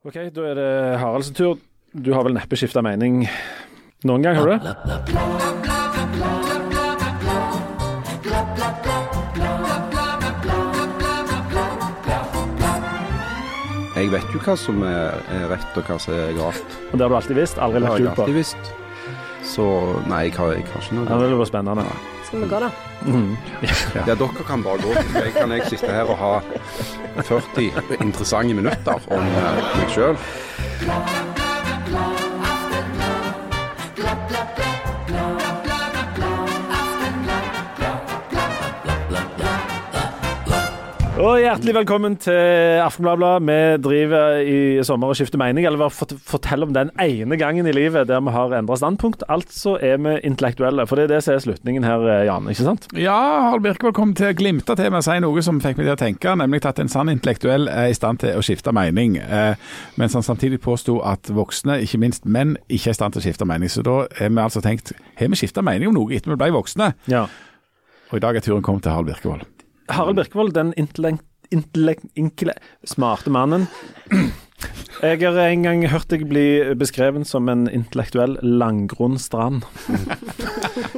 Ok, da er det Haralds tur. Du har vel neppe skifta mening noen gang, har du det? Jeg vet jo hva som er rett og hva som er galt. Og det har du alltid visst? Aldri lagt ut på? Det har jeg alltid visst. Så nei, jeg har, jeg har ikke Ja, noe det var spennende. Skal vi gå, da? Ja, dere kan bare gå. Jeg kan jeg sitte her og ha 40 interessante minutter om eh, meg sjøl. Og hjertelig velkommen til Aftenbladet. Vi driver i sommer og skifter mening, eller bare fortell om den ene gangen i livet der vi har endra standpunkt. Altså er vi intellektuelle, for det er det som er slutningen her, eh, Jan. ikke sant? Ja, Harald Birkevold kom til å glimte til med å si noe som fikk meg til å tenke, nemlig at en sann intellektuell er i stand til å skifte mening, eh, mens han samtidig påsto at voksne, ikke minst menn, ikke er i stand til å skifte mening. Så da har vi altså tenkt, har vi skifta mening om noe etter vi ble voksne? Ja. Og i dag er turen kommet til Harald Birkevold. Harald Birkevold, den intellekt... intellekt smarte mannen. Jeg har en gang hørt deg bli beskrevet som en intellektuell langgrunn strand.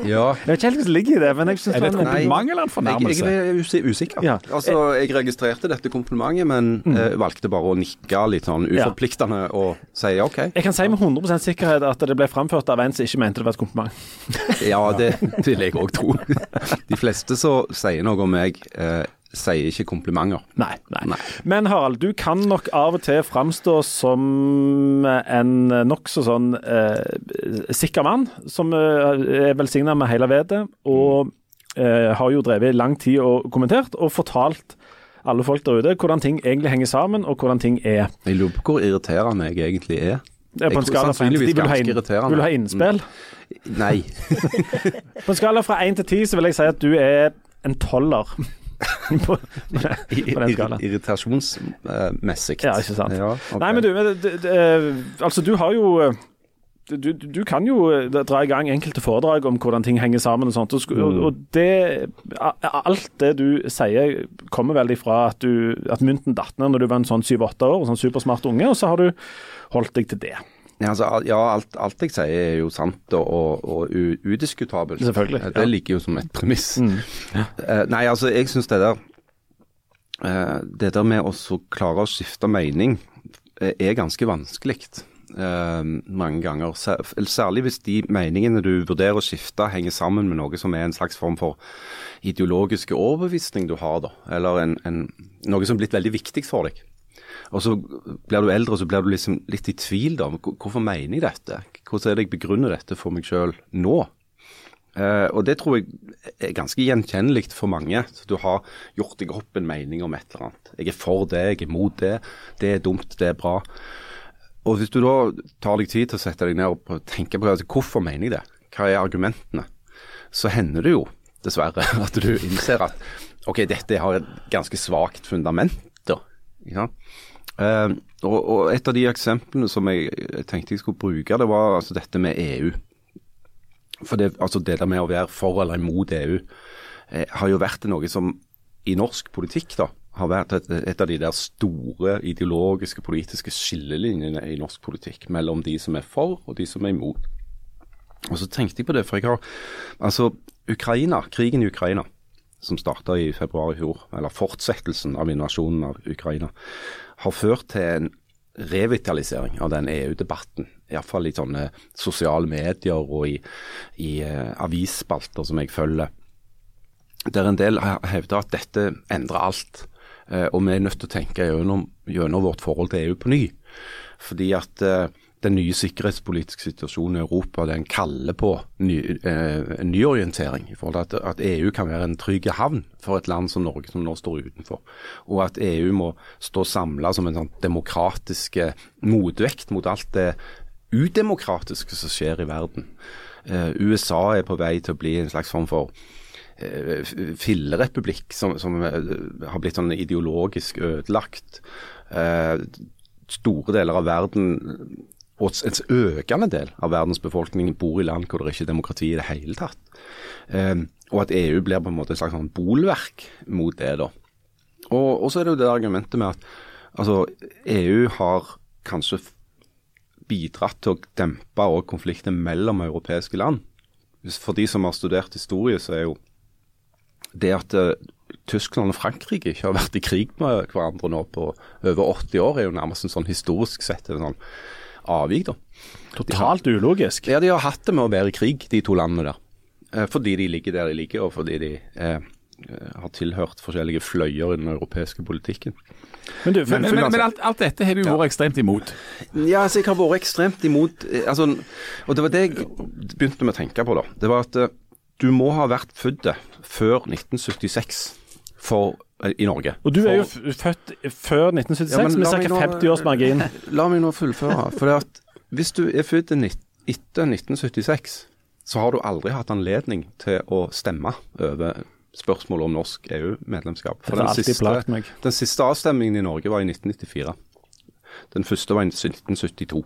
Ja. Jeg vet ikke helt hva som ligger i det, men jeg synes Er det et en- kompliment eller en fornærmelse? jeg er usikker. Ja. Altså, Jeg registrerte dette komplimentet, men eh, valgte bare å nikke litt sånn Ja. uforpliktende og si OK. Jeg kan si med 100% sikkerhet at det ble framført av en som ikke mente det var et kompliment. Ja, det vil jeg òg tro. De fleste som sier noe om meg, eh, sier ikke komplimenter. Nei, nei. Nei. Men Harald, du kan nok av og til framstå som en nokså sånn eh, sikker mann, som eh, er velsigna med hele vedet, og eh, har jo drevet lang tid og kommentert, og fortalt alle folk der ute hvordan ting egentlig henger sammen, og hvordan ting er. Jeg lurer på hvor irriterende jeg egentlig er. Eh, På en Jeg tror skala fra 1 til 10 sannsynligvis ganske irriterende. vil du ha innspill? Nei. På en skala fra 1 til 10 så vil jeg si at du er en tolver. på, på den skalaen. Irritasjonsmessig. Ja, ikke sant. Ja, okay. Nei, men du, men det, det, eh, altså du har jo eh, du, du kan jo eh, dra i gang enkelte foredrag om hvordan ting henger sammen og sånt. Og, og det Alt det du sier kommer vel ifra at, du, at mynten datt ned når du var en sånn syv-åtte år, sånn supersmart unge, og så har du holdt deg til det. Ja, altså, ja alt, alt jeg sier er jo sant og, og, udiskutabelt. Selvfølgelig, Eh, ja. Det ligger jo som et premiss. Mm. Eh, nei, altså, jeg syns det der eh, Det der med å klare å skifte mening er ganske vanskelig. mange ganger. Særlig hvis de meningene du vurderer å skifte, henger sammen med noe som er en slags form for ideologiske overbevisning du har, da. Eller en, en, noe som er blitt veldig viktig for deg. Og så blir du eldre, og så blir du liksom litt i tvil. Hvor- Hvorfor mener jeg dette? Hvordan er det jeg begrunner dette for meg sjøl nå? Eh, og det tror jeg er ganske gjenkjennelig for mange. Du har gjort deg opp en mening om et eller annet. Jeg er for det, jeg er mot det. Det er dumt, det er bra. Og hvis du da tar deg tid til å sette deg ned og tenke på altså, hvorfor mener jeg det, hva er argumentene, så hender det jo dessverre at du innser at ok, dette har et ganske svakt fundament. Ikke sant? Eh, og, og et av de eksemplene som jeg, jeg tenkte jeg skulle bruke, det var altså dette med EU. For det, altså det der med å være for eller imot EU eh, har jo vært noe som i norsk politikk da, har vært et, et av de der store ideologiske politiske skillelinjene i norsk politikk mellom de som er for og de som er imot. Og så tenkte jeg på det, for jeg har altså Ukraina, krigen i Ukraina, som starta i februar i fjor, eller fortsettelsen av invasjonen av Ukraina, har ført til en revitalisering av den EU-debatten. Iallfall i sånne sosiale medier og i, i eh, avisspalter som jeg følger. Der en del he- hevder at dette endrer alt, eh, og vi er nødt til å tenke gjennom, gjennom vårt forhold til EU på ny. Fordi at eh, den nye sikkerhetspolitiske situasjonen i Europa den kaller på ny, eh, nyorientering. i forhold til at, at EU kan være en trygg havn for et land som Norge, som nå står utenfor. Og at EU må stå samla som en sånn demokratisk eh, motvekt mot alt det udemokratiske som skjer i verden. Eh, USA er på vei til å bli en slags form for eh, fillerepublikk som, som eh, har blitt sånn ideologisk ødelagt. Eh, store deler av verden, og en økende del av verdens befolkning, bor i land hvor det ikke er demokrati i det hele tatt. Eh, og at EU blir på en måte et slags sånn bolverk mot det. da. Og, så er det jo det argumentet med at altså, EU har kanskje bidratt til å dempe også konflikter mellom europeiske land. For de som har studert historie, så er jo det at uh, Tyskland og Frankrike ikke har vært i krig med hverandre nå på over 80 år, er jo nærmest en sånn historisk sett en sånn avvik. da. Totalt ulogisk. Ja, de har hatt det med å være i krig, de to landene der. Eh, fordi de ligger der de ligger, og fordi de eh, har tilhørt forskjellige fløyer i den europeiske politikken. Men, du, men, men, men alt, alt, dette har du vært ekstremt imot? Ja, altså jeg har vært ekstremt imot altså, Og det var det jeg begynte med å tenke på. da. Det var at du må ha vært født før 1976 for, i Norge. Og du er jo født før 1976 ja, med ca. 50 års margin. La meg nå fullføre. for at Hvis du er født etter 1976, så har du aldri hatt anledning til å stemme over spørsmålet om norsk EU-medlemskap. For den siste, den siste avstemningen i Norge var i 1994. Den første var i 1972.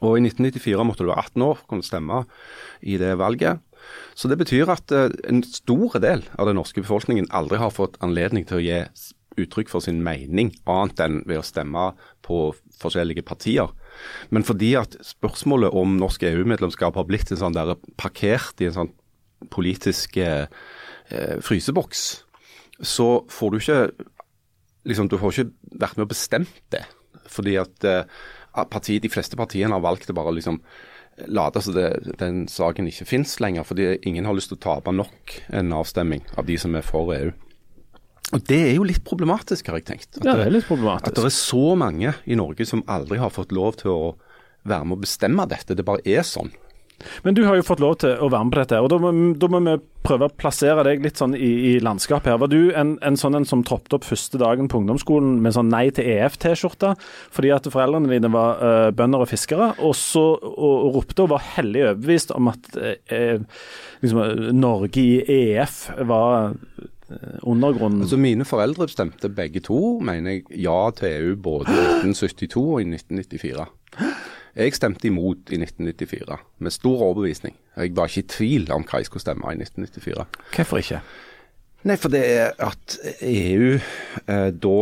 Og i 1994 måtte du være 18 år for å kunne stemme i det valget. Så det betyr at uh, en stor del av den norske befolkningen aldri har fått anledning til å gi uttrykk for sin mening, annet enn ved å stemme på forskjellige partier. Men fordi at spørsmålet om norsk EU-medlemskap har blitt en sånn der parkert i en sånn politisk eh, fryseboks, så får du ikke liksom, Du får ikke vært med og bestemt det. Fordi at eh, parti, de fleste partiene har valgt å bare liksom late som den saken ikke finnes lenger, fordi ingen har lyst til å tape nok en avstemming av de som er for EU. Og Det er jo litt problematisk, har jeg tenkt. At, ja, det er litt problematisk. At det er så mange i Norge som aldri har fått lov til å være med å bestemme dette. Det bare er sånn. Men du har jo fått lov til å være med på dette, og da må, da må vi prøve å plassere deg litt sånn i, i landskapet her. Var du en, en sånn en som troppet opp første dagen på ungdomsskolen med sånn nei til EF-T-skjorte fordi at foreldrene dine var uh, bønder og fiskere, og så og, og ropte og var hellig overbevist om at uh, liksom, Norge i EF var undergrunnen. Altså Mine foreldre stemte begge to, mener jeg, ja til EU både i 1972 og i 1994. Jeg stemte imot i 1994, med stor overbevisning. Jeg var ikke i tvil om hva jeg skulle stemme i 1994. Hvorfor ikke? Nei, for det er at EU eh, da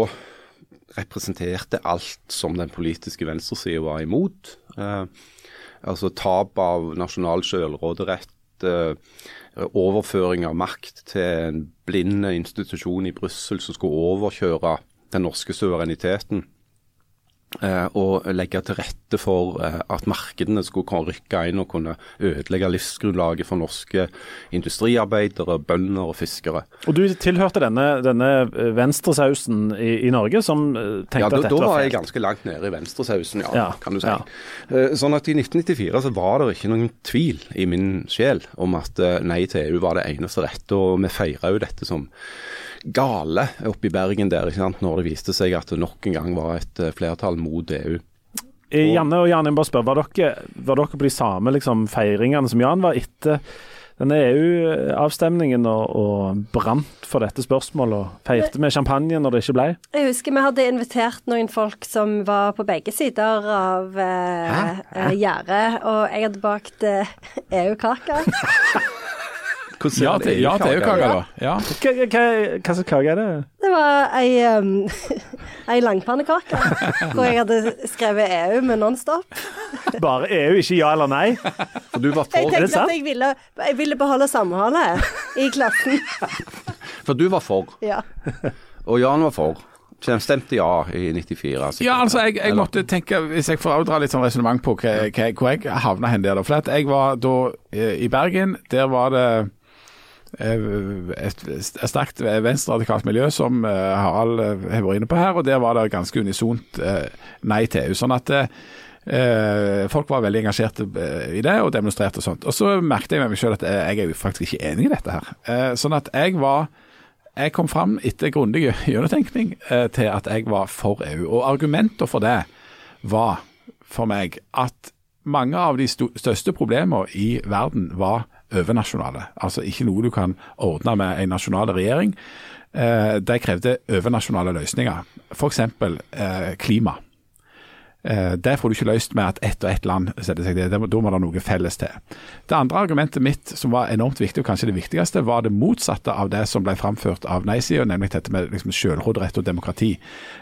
representerte alt som den politiske venstresida var imot. Eh, altså tap av nasjonal selvråderett, eh, overføring av makt til en blind institusjon i Brussel som skulle overkjøre den norske suvereniteten. Eh, og legge til rette for eh, at markedene skulle rykke inn og kunne ødelegge livsgrunnlaget for norske industriarbeidere, bønder og fiskere. Og Du tilhørte denne, denne eh, venstresausen i, i, Norge som tenkte ja, da, at dette var feil? Da var jeg ganske langt nede i venstresausen, ja, ja, kan du si. Ja. Sånn at i 1994 så var det ikke noen tvil i min sjel om at nei til EU var det eneste rette, og vi feira jo dette som gale oppe i Bergen der, ikke sant? når det viste seg at det nok en gang var et eh, flertall mot EU. Og Janne og Jan, jeg bare spør, var dere, var dere på de samme liksom, feiringene som Jan var etter denne EU-avstemningen og, og, brant for dette spørsmålet og feirte med champagne når det ikke ble? Jeg husker vi hadde invitert noen folk som var på begge sider av eh, eh gjerdet, og jeg hadde bakt eh, EU-kake. Hvordan ja, til, ja, til EU-kake, da. Ja. Hva, hva, hva slags kake er det? Det var ei, um, ei langpannekake. hvor jeg hadde skrevet EU med Nonstop. Bare EU, ikke ja eller nei? For du var for Jeg tenkte at jeg ville, jeg ville beholde samholdet i klassen. For du var for? Ja. Og Jan var for? Stemte ja i 94? Sikkert. Ja, altså jeg, jeg måtte tenke, hvis jeg får avdra litt sånn resonnement på hva, hva, hvor jeg havna hen der. For jeg var da eh, i Bergen. Der var det et, et sterkt venstreradikalt miljø som eh, Harald eh, har vært inne på her, og der var det ganske unisont nei til EU. Sånn at folk var veldig engasjerte i det og demonstrerte og sånt. Og så merket jeg med meg selv at jeg er jo faktisk ikke enig i dette her. Sånn at jeg var jeg kom fram etter grundig gjennomtenkning til at jeg var for EU. Og argumenter for det var for meg at mange av de største problemene i verden var overnasjonale. Altså ikke noe du kan ordne med en nasjonal regjering. Eh, de krevde overnasjonale løsninger. F.eks. Eh, klima. Eh, det får du ikke løst med at ett og ett land setter seg det. Da må det noe felles til. Det andre argumentet mitt, som var enormt viktig, og kanskje det viktigste, var det motsatte av det som ble framført av nei-sida, nemlig dette med liksom selvråderett og demokrati.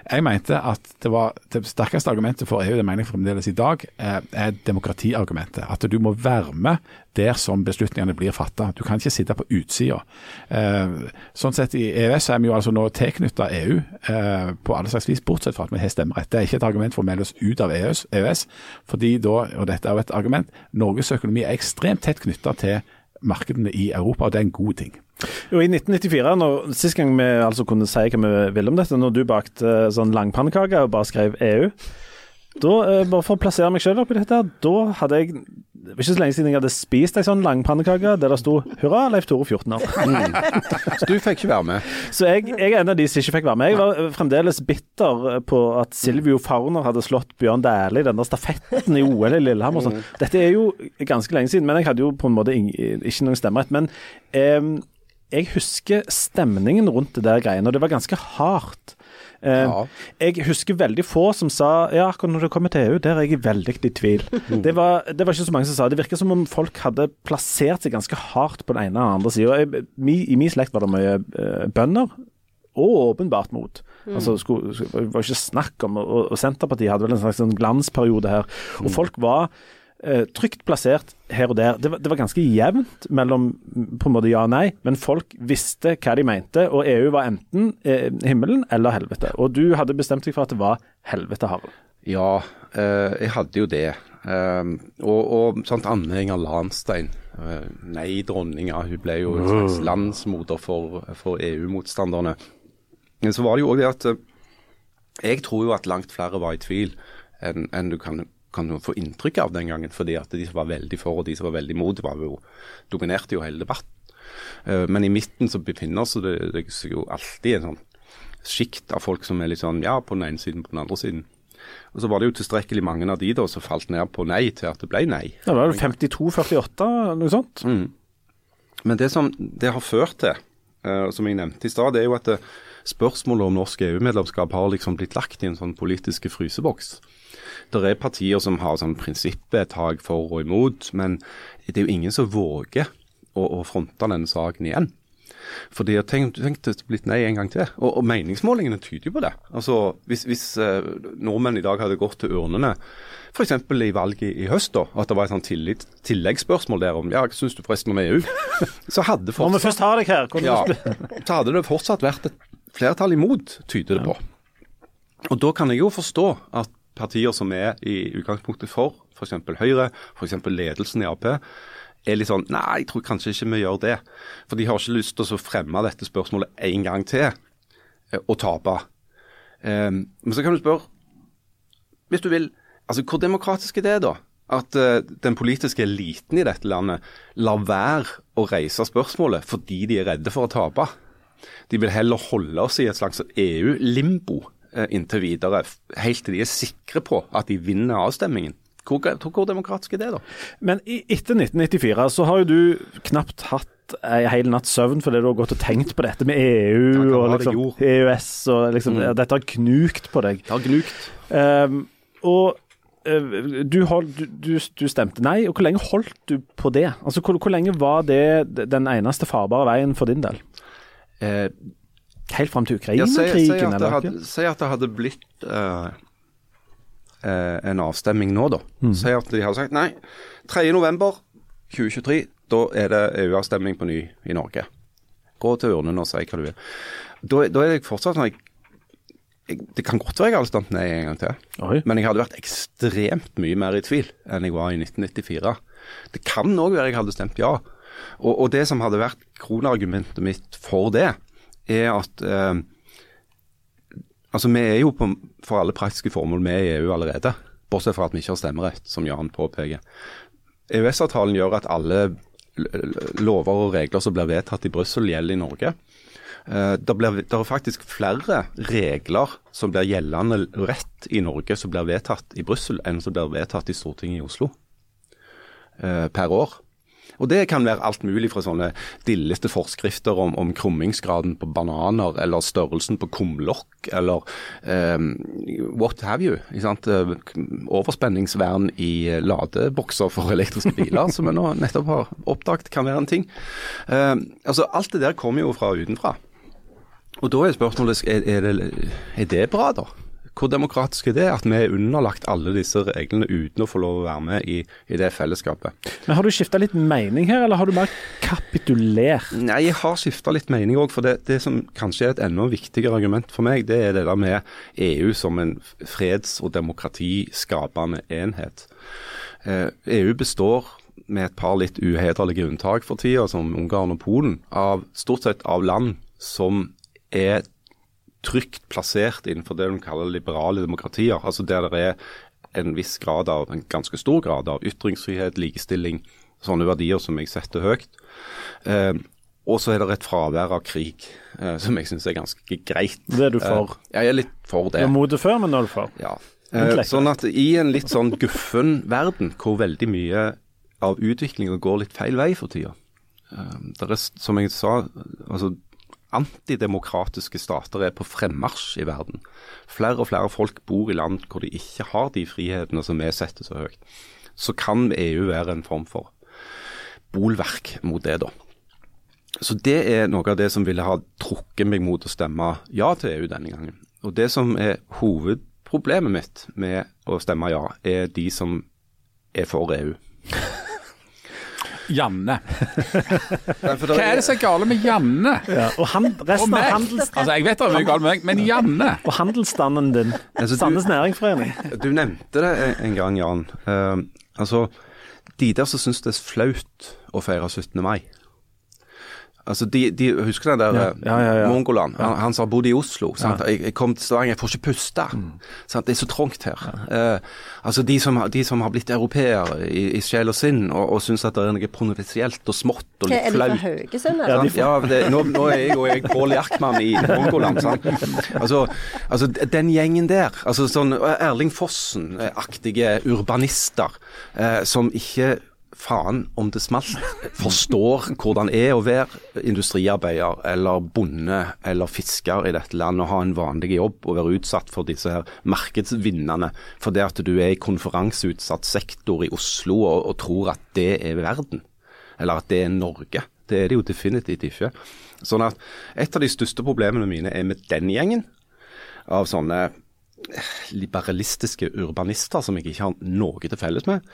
Jeg mente at det var det sterkeste argumentet for EU, det mener jeg fremdeles i dag, eh, er demokratiargumentet. At du må være med der som beslutningene blir fatta. Du kan ikke sitte på utsida. Eh, sånn sett i EØS er vi jo altså nå tilknytta EU på alle slags vis, bortsett fra at vi har stemmerett. Det er ikke et argument for å melde oss ut av EØS, EØS fordi da, og dette er jo et argument, Norges økonomi er ekstremt tett knytta til markedene i Europa, og det er en god ting. Jo, I 1994, når, sist gang vi altså kunne si hva vi ville om dette, når du bakte sånn langpannekaker og bare skrev EU da, eh, bare For å plassere meg selv oppi dette, da hadde jeg det var ikke så lenge siden jeg hadde spist ei sånn langpannekake der det sto 'Hurra, Leif Tore 14 år'. Mm. Så du fikk ikke være med? Så jeg, jeg, er en av de som ikke fikk være med. Jeg var fremdeles bitter på at Silvio Fauner hadde slått Bjørn Dæhlie i den der stafetten i OL i Lillehammer. Sånn. Dette er jo ganske lenge siden, men jeg hadde jo på en måte ikke noen stemmerett. Men eh, jeg husker stemningen rundt det der greiene, og det var ganske hardt. Eh, ja. Jeg husker veldig få som sa ja, når det kommer til EU, der er jeg veldig i tvil. Mm. Det, var, det, var, ikke så mange som sa det. virker som om folk hadde plassert seg ganske hardt på den ene og den andre sida. I min slekt var det mye eh, bønder, og åpenbart mot. Mm. Altså, skulle, det var ikke snakk om, og, og Senterpartiet hadde vel en slags sånn glansperiode her. Og mm. folk var trygt plassert her og der. Det var, det var, ganske jevnt mellom på en måte ja og nei, men folk visste hva de mente. Og EU var enten eh, himmelen eller helvete. Og du hadde bestemt deg for at det var helvete, Harald. Ja, eh, jeg hadde jo det. Eh, og, og sånt Anne Inger Lahnstein, uh, nei-dronninga, hun ble jo en slags landsmoder for, for EU-motstanderne. Men så var det jo òg det at uh, jeg tror jo at langt flere var i tvil enn en du kan kan jo få inntrykk av den gangen. fordi at de som var veldig for og de som var veldig imot, jo, dominerte jo hele debatten. Uh, men i midten så befinner seg det, det jo alltid en sånn sjikt av folk som er litt sånn ja, på den ene siden, på den andre siden. Og så var det jo tilstrekkelig mange av de da som falt ned på nei til at det ble nei. Ja, det var jo 52-48, noe sånt. Mm. Men det som det har ført til, uh, som jeg nevnte i stad, det er jo at det, spørsmålet om norsk EU-medlemskap har liksom blitt lagt i en sånn politiske fryseboks. Det er partier som har sånn prinsippvedtak for og imot, men det er jo ingen som våger å, å fronte denne saken igjen. Fordi jeg tenkte, det blitt nei en gang til. Og, og meningsmålingene tyder jo på det. Altså, Hvis, hvis eh, nordmenn i dag hadde gått til urnene, f.eks. i valget i, i høst, da, at det var et sånt tillit, tilleggsspørsmål der om ja, hva syns du forresten om EU, så hadde fortsatt, Når vi først har deg her, ja, så hadde det fortsatt vært et flertall imot, tyder det på. Og da kan jeg jo forstå at partier som er i utgangspunktet for, f.eks. Høyre, f.eks. ledelsen i Ap, er litt sånn Nei, jeg tror kanskje ikke vi gjør det. For de har ikke lyst til å fremme dette spørsmålet en gang til eh, og tape. Um, men så kan du spørre, hvis du vil, altså hvor demokratisk er det da? At uh, den politiske eliten i dette landet lar være å reise spørsmålet fordi de er redde for å tape. De vil heller holde oss i et slags EU-limbo inntil videre, helt til de er sikre på at de vinner avstemmingen. Hvor, hvor demokratisk er det, da? Men etter 1994 så har jo du knapt hatt en hel natts søvn fordi du har gått og tenkt på dette med EU og liksom, EØS og liksom, mm. Dette har knukt på deg. Det har gnukt. Um, og uh, du, hold, du, du, stemte nei, og hvor lenge holdt du på det? Altså, hvor, hvor lenge var det den eneste farbare veien for din del? Uh, Helt fram til Ukraina-krigen? Ja, si, si, at det hadde blitt uh, uh, en avstemning nå, da. Mm. Si at de hadde sagt nei, 3.11.2023, da er det EU-avstemning på ny i Norge. Gå til urnene og si hva du vil. Da, da er jeg fortsatt sånn det kan godt være jeg hadde stemt nei en gang til, Oi. men jeg hadde vært ekstremt mye mer i tvil enn jeg var i 1994. Det kan òg være jeg hadde stemt ja. Og, og det som hadde vært kronargumentet mitt for det, er at eh, altså vi er jo på, for alle praktiske formål med i EU allerede. Bortsett fra at vi ikke har stemmerett, som Jan påpeker. EØS-avtalen gjør at alle lover og regler som blir vedtatt i Brussel, gjelder i Norge. Uh, det, det, er faktisk flere regler som blir gjeldende rett i Norge som blir vedtatt i Brussel, enn som blir vedtatt i Stortinget i Oslo uh, per år. Og Det kan være alt mulig fra sånne dilleste forskrifter om, om krummingsgraden på bananer, eller størrelsen på kumlokk, eller um, what have you. Overspenningsvern i ladebokser for elektriske biler, som vi nå nettopp har oppdaget kan være en ting. Um, altså Alt det der kommer jo fra utenfra. Og Da er spørsmålet er, er, det, er det bra, da? Hvor demokratisk er det at vi er underlagt alle disse reglene uten å få lov å være med i, i det fellesskapet? Men Har du skifta litt mening her, eller har du mer kapitulert? Nei, jeg har skifta litt mening òg. For det, det, som kanskje er et enda viktigere argument for meg, det er det der med EU som en freds- og demokratiskapende enhet. Eh, EU består med et par litt uhederlige unntak for tida, som Ungarn og Polen, av stort sett av land som er trygt plassert innenfor det de kaller liberale demokratier. altså Der det er en viss grad av, en ganske stor grad av ytringsfrihet, likestilling, sånne verdier som jeg setter høyt. Eh, og så er det et fravær av krig, eh, som jeg syns er ganske greit. Det er du for? Eh, jeg er litt for det. Du er mot det før, men nå er du for? Ja. Eh, sånn at i en litt sånn guffen verden, hvor veldig mye av utviklinga går litt feil vei for tida. Eh, det er, som jeg sa, altså antidemokratiske stater er på fremmarsj i verden. Flere og flere folk bor i land hvor de ikke har de frihetene som vi setter så høyt. Så kan EU være en form for bolverk mot det, da. Så det er noe av det som ville ha trukket meg mot å stemme ja til EU denne gangen. Og det som er hovedproblemet mitt med å stemme ja, er de som er for EU. Janne. Hva er det som er galt med Janne? Ja, og han, resten Og av handels... Altså, jeg vet det er mye galt med meg, men Janne Og handelsstanden din. Altså, Sandnes Næringsforening. Du nevnte det en- en gang, Jan. Uh, altså, de der som syns det er flaut å feire 17. mai. Altså, de, de Husker den der Ja, eh, ja, ja, ja. mongolen? Han, han som har bodd i Oslo. Sant? Jeg, jeg kom til Stavanger, jeg får ikke puste. Mm. Sant? Det er så trangt her. Uh, altså, de som, de som har blitt europeere i, i sjel og sinn, og, og syns at det er noe provinsielt og smått og litt flaut. er de fra. Haugesund, Ja, de Sant? Ja, det, nå, nå er jeg jo jeg Pål Jackman i Mongoland. Sant? Altså, altså, den gjengen der, altså sånn Erling Fossen-aktige urbanister uh, som ikke faen om det smalt, forstår hvordan det er å være industriarbeider eller bonde eller fisker i dette landet og ha en vanlig jobb og være utsatt for disse her markedsvinnerne fordi at du er i konferanseutsatt sektor i Oslo og, og tror at det er verden, eller at det er Norge. Det er det jo definitivt ikke. Sånn at Et av de største problemene mine er med den gjengen av sånne liberalistiske urbanister som jeg ikke har noe til felles med.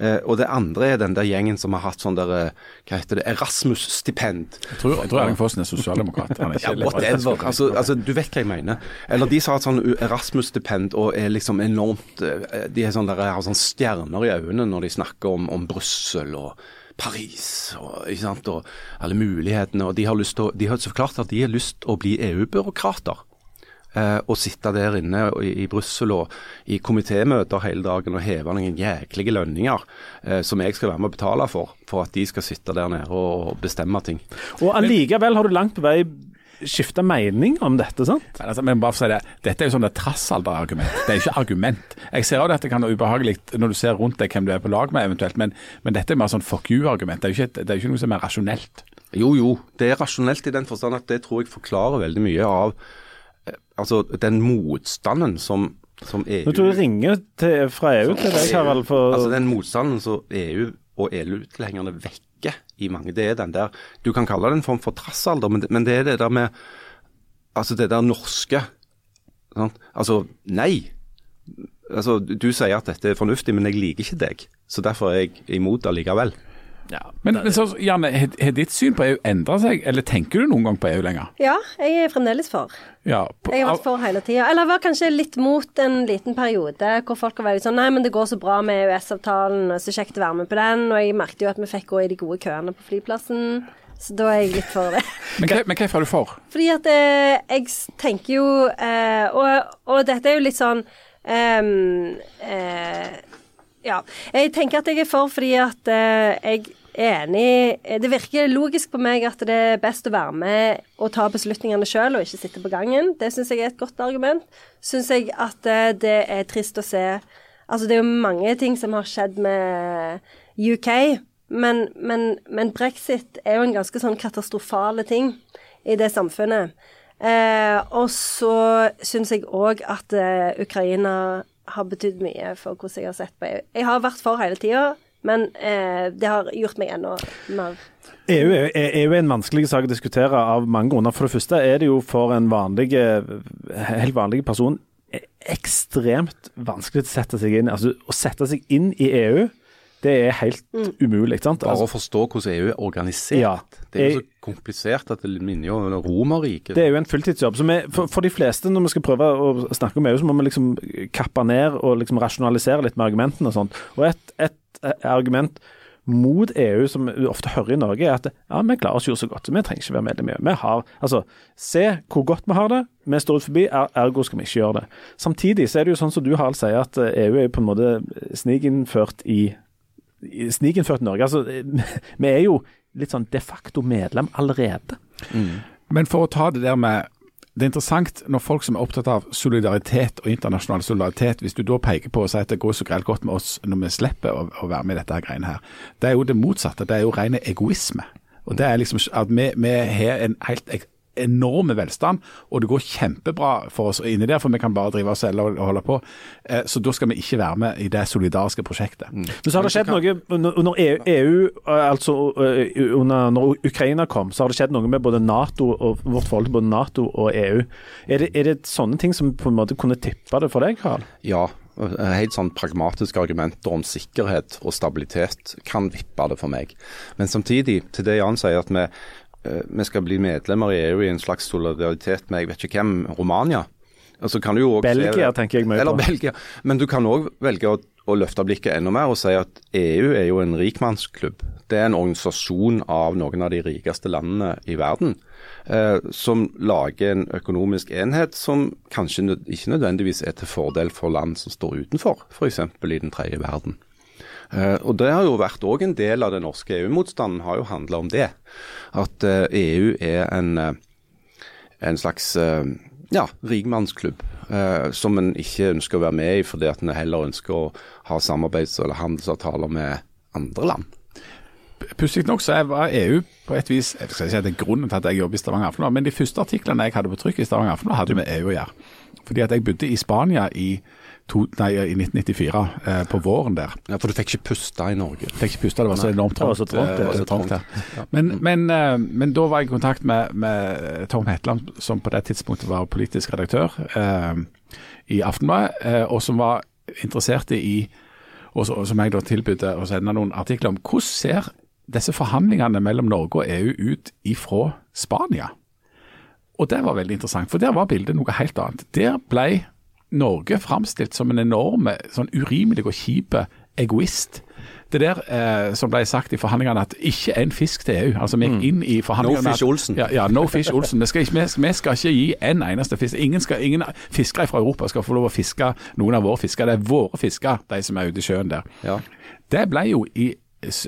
Eh, og det andre er den der gjengen som har hatt sånn der, eh, hva heter det, Erasmus-stipend. Jeg tror, jeg tror Erling Fossen er sosialdemokrat. Han er Ja, ikke whatever. Altså, altså, du vet hva jeg mener. Eller de som har hatt sånn Erasmus-stipend og er liksom enormt eh, De er sånn der, har sånn stjerner i øynene når de snakker om, om Brussel og Paris og, ikke sant, og alle mulighetene. Og de har, lyst til, de har så klart at de har lyst til å bli EU-byråkrater. Eh, og sitte der inne i, Brussel og i komitémøter hele dagen og heve noen jæklige lønninger eh, som jeg skal være med å betale for, for at de skal sitte der nede og, bestemme ting. Og allikevel har du langt på vei skifta mening om dette, sant? Men altså, men bare for å si det, Dette er jo sånn et trassalderargument. Det er ikke argument. Jeg ser også at det kan være ubehagelig når du ser rundt deg hvem du er på lag med, eventuelt, men, men dette er mer sånn fuck you-argument. Det, er jo ikke det er jo ikke noe som er rasjonelt. Jo, jo, det er rasjonelt i den forstand at det tror jeg forklarer veldig mye av altså den motstanden som, som EU Nå tror jeg ringer til, fra EU til deg, Harald. For, Altså den motstanden som EU og EU-tilhengerne vekker i mange, det er den der Du kan kalle det en form for trassalder, men, det- men det er det der med Altså det der norske. Sant? Altså, nei. Altså, Du sier at dette er fornuftig, men jeg liker ikke deg. Så derfor er jeg imot det likevel. Ja, Men, men så, Janne, har har ditt syn på EU endra seg, eller tenker du noen gang på EU lenger? Ja, jeg er fremdeles for. Ja, på, Jeg har vært for hele tida. Eller var kanskje litt mot en liten periode hvor folk var veldig sånn Nei, men det går så bra med EØS-avtalen, så kjekt å være med på den. Og jeg merket jo at vi fikk gå i de gode køene på flyplassen. Så da er jeg litt for det. men, hva- men hvorfor er du for? Fordi at eh, jeg tenker jo eh, og, og dette er jo litt sånn ehm, eh, Ja. Jeg tenker at jeg er for fordi at eh, jeg enig Det virker logisk på meg at det er best å være med og ta beslutningene sjøl, og ikke sitte på gangen. Det syns jeg er et godt argument. Syns jeg at eh, det er trist å se Altså, det er jo mange ting som har skjedd med UK men, men, men, brexit er jo en ganske sånn katastrofale ting i det samfunnet. Eh, og så syns jeg òg at Ukraina har betydd mye for hvordan jeg har sett på EU. Jeg har vært for hele tida, men eh, det har gjort meg enda mer EU er, EU er en vanskelig sak å diskutere av mange grunner. For det første er det jo for en vanlig, helt vanlig person ekstremt vanskelig å sette seg inn Altså å sette seg inn i EU det er helt mm. umulig. sant? Bare altså, å forstå hvordan EU er organisert. Ja, det er jo så komplisert at det minner jo om Romerriket. Det er jo en fulltidsjobb. Så vi, for, for, de fleste, når vi skal prøve å snakke om EU, så må vi liksom kappe ned og liksom rasjonalisere litt med argumentene og sånt. Og et, et argument mot EU, som vi ofte hører i Norge, er at ja, vi klarer oss jo så godt, så vi trenger ikke være medlem i EU. Vi har, altså, Se hvor godt vi har det, vi står ut forbi, ergo skal vi ikke gjøre det. Samtidig så er det jo sånn som du Harald sier, at EU er på en måte snikinnført i snikinnført Norge. Altså, vi er jo litt sånn de facto medlem allerede. Mm. Men for å ta det der med det er interessant når folk som er opptatt av solidaritet og internasjonal solidaritet, hvis du da peker på og sier at det går så greit godt med oss når vi slipper å, å være med i dette her greiene her, det er jo det motsatte. Det er jo ren egoisme. Og det er liksom at vi, vi har en helt enorme velstand, og det går kjempebra for oss inni der, for vi kan bare drive og selge og holde på. Eh, så da skal vi ikke være med i det solidariske prosjektet. Mm. Men så har det skjedd noe under EU, EU, altså eh, under, når Ukraina kom, så har det skjedd noe med både Nato og vårt forhold til både Nato og EU. Er det, er det sånne ting som på en måte kunne tippa det for deg, Karl? Ja, helt sånn pragmatiske argumenter om sikkerhet og stabilitet kan vippe det for meg. Men samtidig, til det Jan sier, at vi, Eh, vi skal bli medlemmer i EU i en slags solidaritet med jeg vet ikke hvem, Romania. Altså Belgia, tenker jeg mye på. Belgia. Men du kan òg velge å, å, løfte blikket enda mer og si at EU er jo en rikmannsklubb. Det er en organisasjon av noen av de rikeste landene i verden. Eh, som lager en økonomisk enhet som kanskje ikke nødvendigvis er til fordel for land som står utenfor, f.eks. i den tredje verden. Uh, og Det har jo vært òg en del av den norske EU-motstanden, har jo handla om det. At EU er en, uh, en slags ja, rikmannsklubb som en ikke ønsker å være med i, fordi at en heller ønsker å ha samarbeids- eller handelsavtaler med andre land. Pussig nok så var EU på et vis jeg skal ikke si det er grunnen til at jeg jobber i Stavanger Aftenblad, men de første artiklene jeg hadde på trykk i Stavanger Aftenblad, hadde med EU å gjøre. Fordi at jeg bodde i Spania i to, nei, i 1994, eh, på våren der. Ja, For du fikk ikke puste i Norge? Fikk ikke puste, det var så enormt trangt. Det var så trangt, ja. men, men, eh, men, da var jeg i kontakt med, med, Tom Hetland, som på det tidspunktet var politisk redaktør eh, i Aftenbladet, eh, og som var interessert i, og, og som jeg da tilbød å sende noen artikler om, hvordan ser disse forhandlingene mellom Norge og EU ut ifra Spania? Og det var veldig interessant, for der var bildet noe helt annet. Der ble Norge framstilt som en enorm, sånn urimelig og kjip egoist. Det der eh, som ble sagt i forhandlingene, at ikke en fisk til EU. Altså Vi gikk mm. inn i forhandlingene No Fish Olsen. Ja, ja No Fish Olsen. Vi skal, ikke, vi, skal ikke gi en eneste fisk. Ingen, skal, ingen fiskere fra Europa skal få lov å fiske noen av våre fisker. Det er våre fisker, de som er ute i sjøen der. Ja. Det ble jo i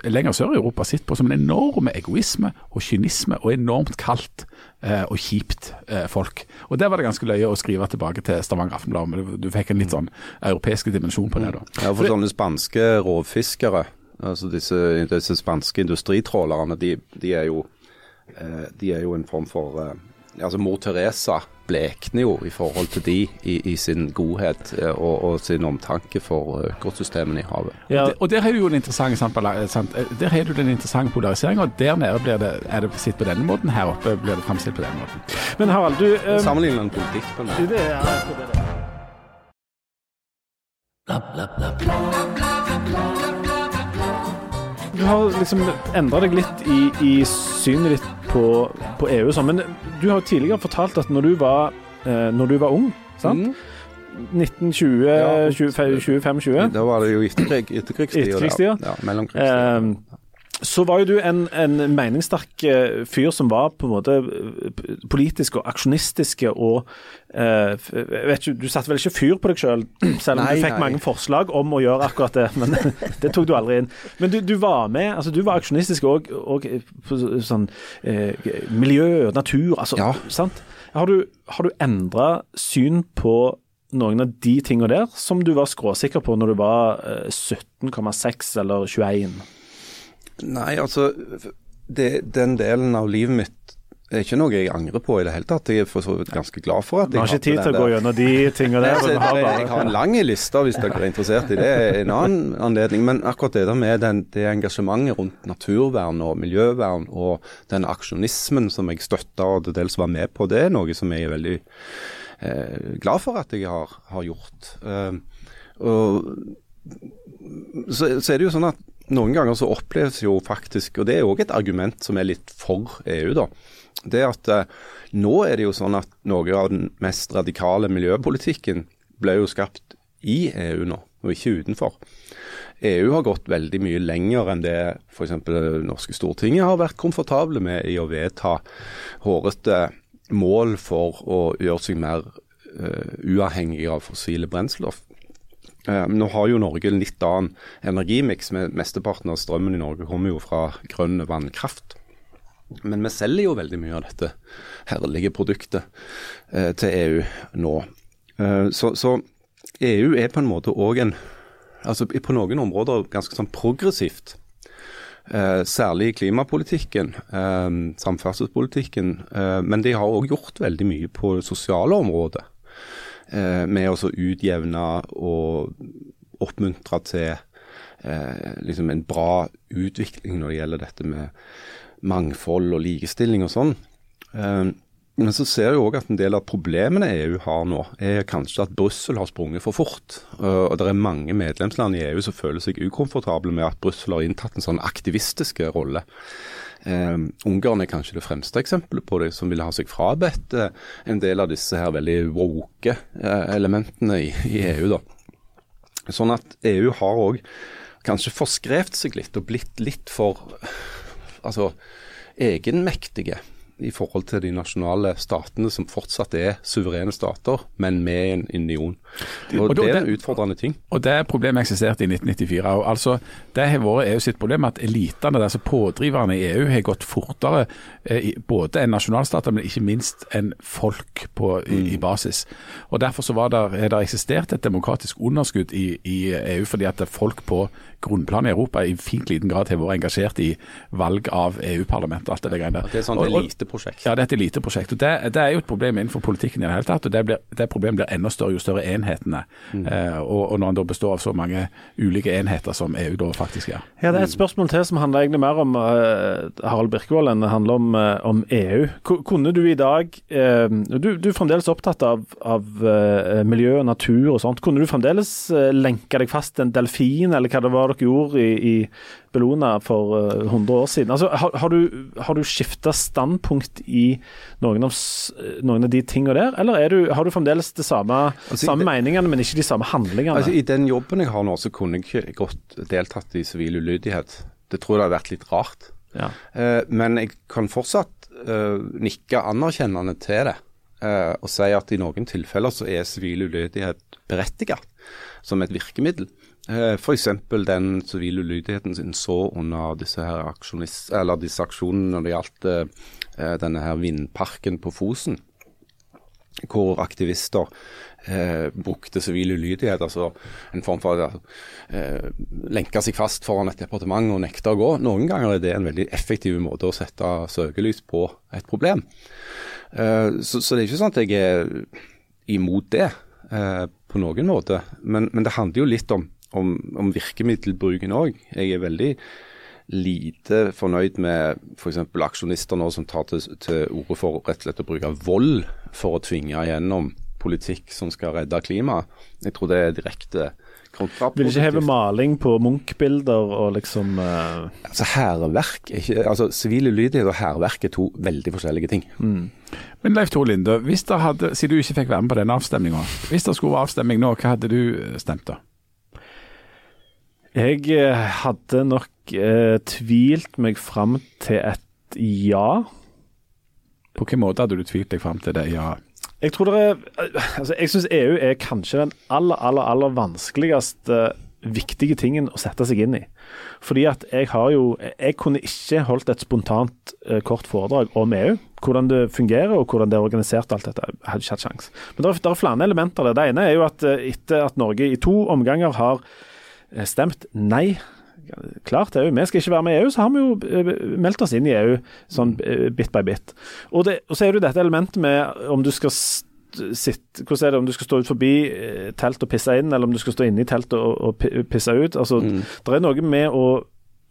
lenger sør i Europa sitt på som en enorm egoisme og kynisme og enormt kaldt eh, og kjipt eh, folk. Og Der var det ganske løye å skrive tilbake til Stavanger Aftenblad. Men du fikk en litt sånn europeisk dimensjon på det. da. Ja, for sånne spanske rovfiskere, altså disse, disse spanske industritrålerne, de, de, er jo, eh, de er jo en form for eh, altså Mor Teresa blekner jo i forhold til de i, i sin godhet eh, og, og, sin omtanke for økosystemene i havet. Ja. Og, og Der har du jo en interessant, sant, der har du den interessante polariseringa. Der nede blir det, er det sitt på denne måten, her oppe blir det framstilt på denne måten. Men Harald, du um, eh, Sammenligner en politikk på en måte. Det er, det er. Du har liksom endra deg litt i, i synet ditt på, på EU. Sånn. Men du har jo tidligere fortalt at når du var, eh, når du var ung, sant? Mm. 1920, ja, 25-20? Da var det jo etterkrigstida. etterkrigstida. Ja, mellomkrigstida. Eh, så var jo du en, en meningssterk eh, fyr som var på en måte eh, politisk og aksjonistisk og eh, vet ikke, Du satte vel ikke fyr på deg sjøl, selv, selv om nei, du fikk nei. mange forslag om å gjøre akkurat det. Men det tok du aldri inn. Men du, du var med, altså du var aksjonistisk òg på sånn eh, miljø og natur. altså, ja. sant? Har du, har du endra syn på noen av de tingene der som du var skråsikker på når du var 17,6 eller 21? Nei, altså det, Den delen av livet mitt er ikke noe jeg angrer på i det hele tatt. Jeg er for så vidt ganske glad for at jeg har ikke tid til å gå gjennom de tingene der. Altså, har jeg har en lang liste hvis dere er interessert i det. en annen anledning. Men akkurat det der med den, det engasjementet rundt naturvern og miljøvern og den aksjonismen som jeg støtta og til dels var med på, det er noe som jeg er veldig eh, glad for at jeg har, har gjort. Eh, og så, så er det jo sånn at noen ganger så oppleves jo faktisk, og det er òg et argument som er litt for EU, da. Det at eh, nå er det jo sånn at noe av den mest radikale miljøpolitikken ble jo skapt i EU nå, og ikke utenfor. EU har gått veldig mye lenger enn det f.eks. det norske Stortinget har vært komfortable med i å vedta hårete mål for å gjøre seg mer uh, uavhengig av fossile brennstoff. Eh, nå har jo Norge en litt annen energimiks. med Mesteparten av strømmen i Norge kommer jo fra grønn vannkraft. Men vi selger jo veldig mye av dette herlige produktet eh, til EU nå. Eh, så, så EU er på en måte òg en altså På noen områder ganske sånn progressivt. Særlig i klimapolitikken, samferdselspolitikken. Men de har òg gjort veldig mye på det sosiale området. Eh, med å utjevne og oppmuntre til eh, liksom en bra utvikling når det gjelder dette med mangfold og likestilling og sånn. Eh, men så ser jeg òg at en del av problemene EU har nå, er kanskje at Brussel har sprunget for fort. Og det er mange medlemsland i EU som føler seg ukomfortable med at Brussel har inntatt en sånn aktivistiske rolle. Eh, Ungarn er kanskje det fremste eksempelet på det, som vil ha seg frabedt eh, en del av disse her veldig woke eh, elementene i, i EU. da. Sånn at EU har òg kanskje forskrevet seg litt og blitt litt for altså, egenmektige i forhold til de nasjonale statene som fortsatt er suverene stater, men med en union. Og Og Det er en utfordrende ting. Og Det problemet eksisterte i 1994. Og altså, det har vært EU sitt problem at elitene, altså pådriverne i EU, har gått fortere eh, både enn nasjonalstater, men ikke minst enn folk på, i, i basis. Og Derfor så var der, har det eksistert et demokratisk underskudd i, i EU, fordi at folk på grunnplan i Europa i fint liten grad har vært engasjert i valg av EU-parlamentet alt det der greiene. Det er og- eliteprosjekt. ja, det er et eliteprosjekt. det, det er jo et problem innenfor politikken i det hele tatt. og Det, blir, det problemet blir enda større jo større enhetene. Eh, og, og når en da består av så mange ulike enheter som EU da faktisk er. Ja, Det er et spørsmål til som handler egentlig mer om uh, Harald Birkevold enn det handler om, uh, om EU. K Kunne du i dag uh, du, du er fremdeles opptatt av, av miljø og natur og sånt. Kunne du fremdeles lenke deg fast til en delfin, eller hva det var dere gjorde i, i Bellona for eh, 100 år siden? Altså, har, har du, har du skifta standpunkt i noen av, noen av de tingene der, eller er du, har du fremdeles de samme, Altså, samme det- meningene, men ikke de samme handlingene? Altså, I den jobben jeg har nå, så kunne jeg ikke godt deltatt i sivil ulydighet. Det tror jeg hadde vært litt rart. ja. Uh, men jeg kan fortsatt uh, nikke anerkjennende til det. eh, og si at i noen tilfeller så er sivil ulydighet berettiget som et virkemiddel. Uh, F.eks. den sivile ulydigheten sin så under disse disse aksjonene når det gjaldt eh, denne her vindparken på Fosen. Hvor aktivister eh, brukte sivil ulydighet, altså en form for eh, lenke seg fast foran et departement og nekte å gå. Noen ganger er det en veldig effektiv måte å sette søkelys på et problem. Eh, så, så det er ikke sånn at jeg er imot det eh, på noen måte, men, men det handler jo litt om, om, om virkemiddelbruken òg. Jeg er veldig lite fornøyd med f.eks. aksjonister nå som tar til, til orde for rett og slett å bruke vold for å tvinge gjennom politikk som skal redde klimaet. Jeg tror det er direkte Vil kontraproduktivt. ikke heve maling på Munch-bilder og liksom uh... Altså, hærverk er ikke Altså, Sivil ulydighet og hærverk er to veldig forskjellige ting. Men Leif Tore Linde, hvis det hadde, siden du ikke fikk være med på den avstemninga, hvis det skulle være avstemning nå, hva hadde du stemt da? Jeg eh, hadde nok eh, tvilt meg fram til et ja. På hvilken måte hadde du tvilt deg fram til det? Ja. Jeg tror det er Altså, jeg syns EU er kanskje den aller, aller, aller vanskeligste viktige tingen å sette seg inn i. Fordi at jeg har jo Jeg kunne ikke holdt et spontant eh, kort foredrag om EU. Hvordan det fungerer og hvordan det er organisert alt dette. Jeg hadde ikke hatt sjans. Men det er, det er flere elementer der. Det ene er jo at eh, etter at Norge i to omganger har stemt nei klart EU. Vi skal ikke være med i EU, så har vi jo eh, meldt oss inn i EU sånn eh, bit by bit. Og, det, og så er det jo dette elementet med om du skal sitt, hvordan er det om du skal stå ut forbi eh, telt og pisse inn, eller om du skal stå inne i teltet og, og pisse ut. Altså, mm. Det er noe med å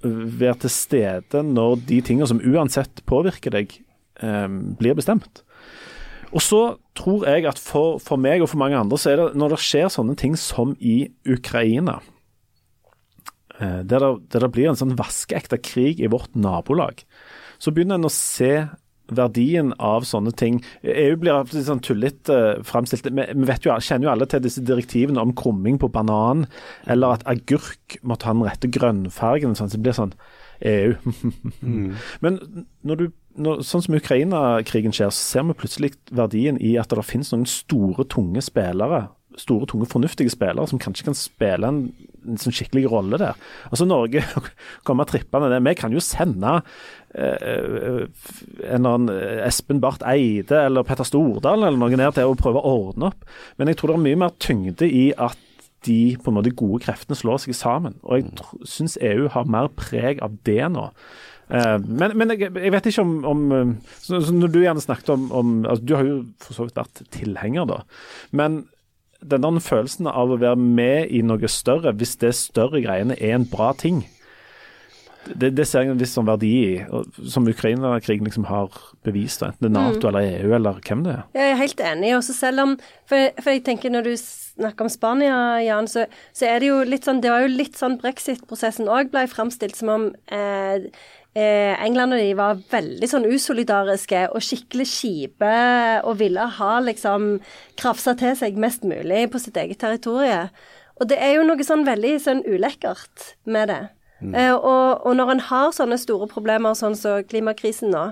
være til stede når de tingene som uansett påvirker deg, eh, blir bestemt. Og så tror jeg at for, for, meg og for mange andre, så er det når det skjer sånne ting som i Ukraina, eh, der, det, der det blir en sånn vaskeekte krig i vårt nabolag, så begynner en å se verdien av sånne ting. EU blir sånn tullete uh, framstilt. Vi, jo, kjenner jo alle til disse direktivene om krumming på banan, eller at agurk måtte ha den rette grønnfargen. Sånn, så det blir sånn EU. mm. Men når du når, sånn som Ukraina-krigen skjer, så ser vi plutselig verdien i at det finnes noen store, tunge spillere. Store, tunge, fornuftige spillere som kanskje kan spille en, en sånn skikkelig rolle der. Altså Norge kommer trippende det. Vi kan jo sende eh, eh, en eller annen eh, Espen Barth Eide eller Petter Stordalen eller noen ned til å prøve å ordne opp. Men jeg tror det er mye mer tyngde i at de på en måte gode kreftene slår seg sammen. Og jeg syns EU har mer preg av det nå. Uh, men, men jeg, jeg, vet ikke om, om eh, så, så Når du gjerne snakket om, om altså, Du har jo for så vidt vært tilhenger, da. Men den der følelsen av å være med i noe større, hvis det større greiene er en bra ting, det, det ser jeg en viss sånn verdi i, som Ukraina-krigen liksom har bevist. Enten det er Nato mm. eller EU eller hvem det er. Jeg er helt enig. Også selv om for, for, jeg tenker når du snakker om Spania, Jan, så, så, er det jo litt sånn Det var jo litt sånn brexit-prosessen òg ble framstilt som om eh, eh, England og de var veldig sånn usolidariske og skikkelig kjipe og ville ha liksom krafsa til seg mest mulig på sitt eget territorium. Og det er jo noe sånn veldig sånn ulekkert med det. Mm. Eh, og, og, når en har sånne store problemer sånn som så klimakrisen nå,